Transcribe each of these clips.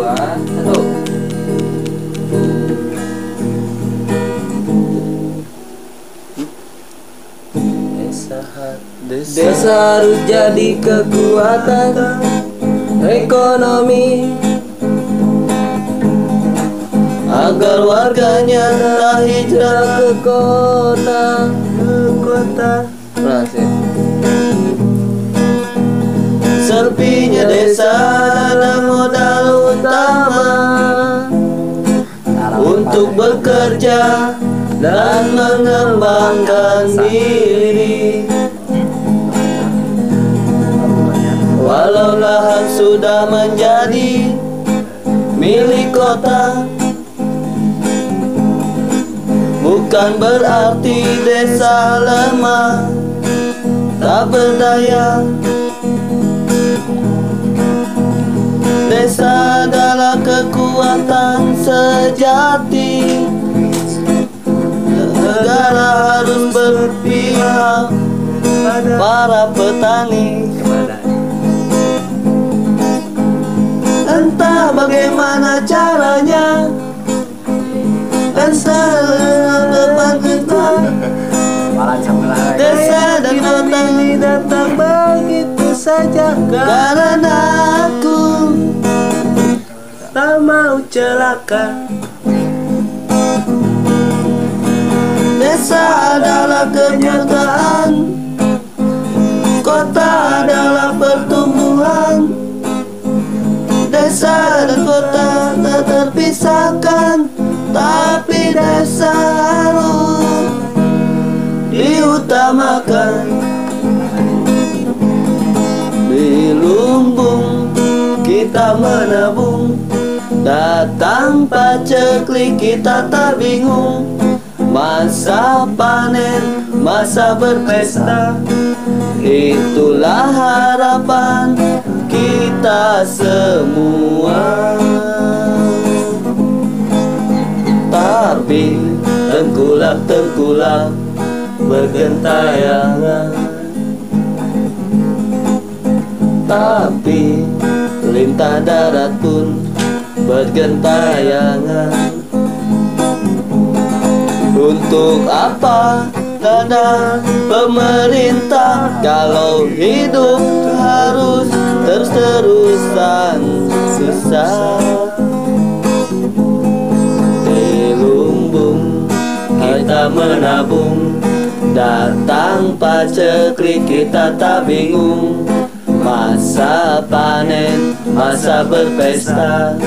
dua satu Desa harus jadi kekuatan ekonomi. Agar warganya tak hijrah ke kota ke kota Berhasil. Sepinya desa dan modal untuk bekerja dan mengembangkan diri. Walau lahan sudah menjadi milik kota Bukan berarti desa lemah Tak berdaya Adalah kekuatan sejati. Negara harus berpihak Para petani. Entah bagaimana caranya Dan selalu depan kita. Desa dan kota datang begitu saja. Karena celaka Desa adalah kenyataan. Kota adalah pertumbuhan. Desa dan kota tak terpisahkan Tapi desa harus diutamakan. Di lumbung kita menabung Datang paceklik kita tak bingung. Masa panen, masa berpesta. Itulah harapan kita semua. Tapi tengkulak-tengkulak bergentayangan. Tapi lintah darat pun bergentayangan. Untuk apa dana pemerintah Kalau hidup harus terus-terusan susah? Di lumbung kita menabung Datang paceklik kita tak bingung. Masa panen, masa berpesta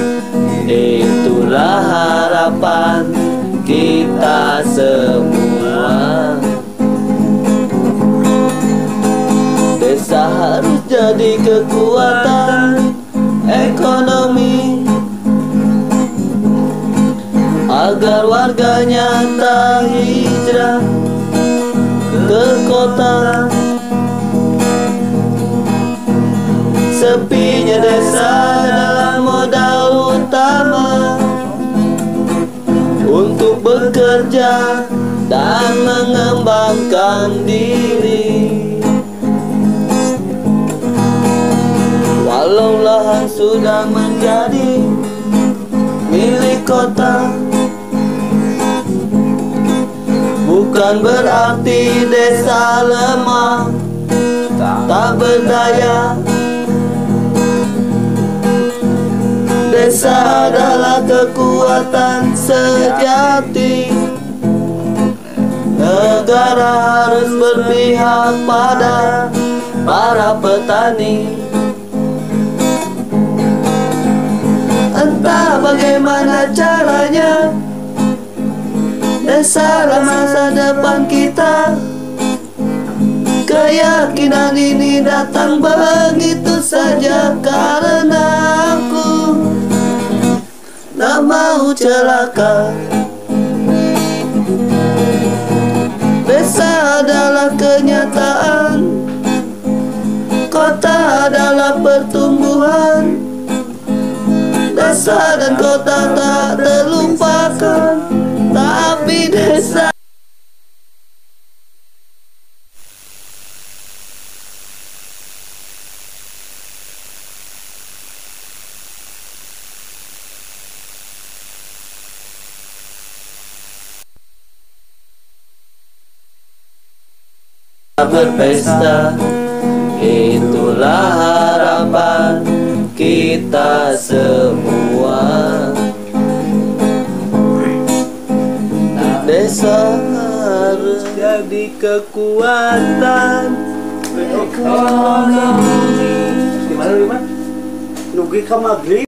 Itulah harapan kita semua. Desa harus jadi kekuatan ekonomi Agar warganya tak hijrah ke kota. Sepinya desa bekerja dan mengembangkan diri. Walau lahan sudah menjadi milik kota Bukan berarti desa lemah Tak berdaya Desa adalah kekuatan sejati. Negara harus berpihak pada para petani. Entah bagaimana caranya Desa masa depan kita. Keyakinan ini datang begitu saja. Karena celaka. Desa adalah kenyataan. Kota adalah pertumbuhan. Desa dan kota tak terlupakan Tapi desa berpesta Itulah harapan kita semua Desa harus jadi kekuatan Ekonomi. Gimana, Gimana? Nugi maghrib?